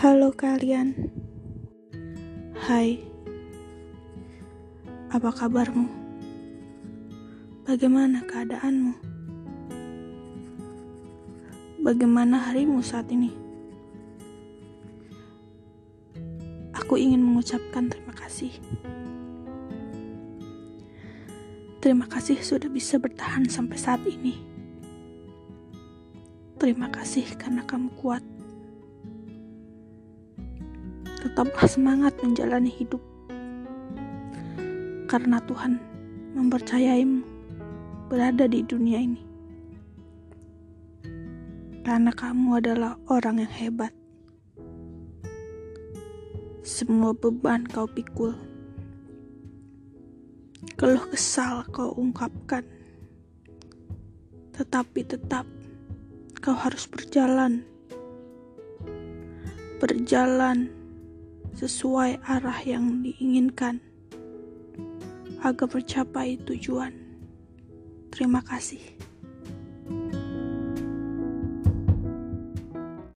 Halo kalian. Hai. Apa kabarmu? Bagaimana keadaanmu? Bagaimana harimu saat ini? Aku ingin mengucapkan terima kasih. Terima kasih sudah bisa bertahan sampai saat ini. Terima kasih karena kamu kuat. Tetaplah semangat menjalani hidup. Karena Tuhan mempercayaimu berada di dunia ini. Karena kamu adalah orang yang hebat. Semua beban kau pikul. Keluh kesal kau ungkapkan. Tetapi tetap kau harus berjalan. Berjalan sesuai arah yang diinginkan agar mencapai tujuan. Terima kasih.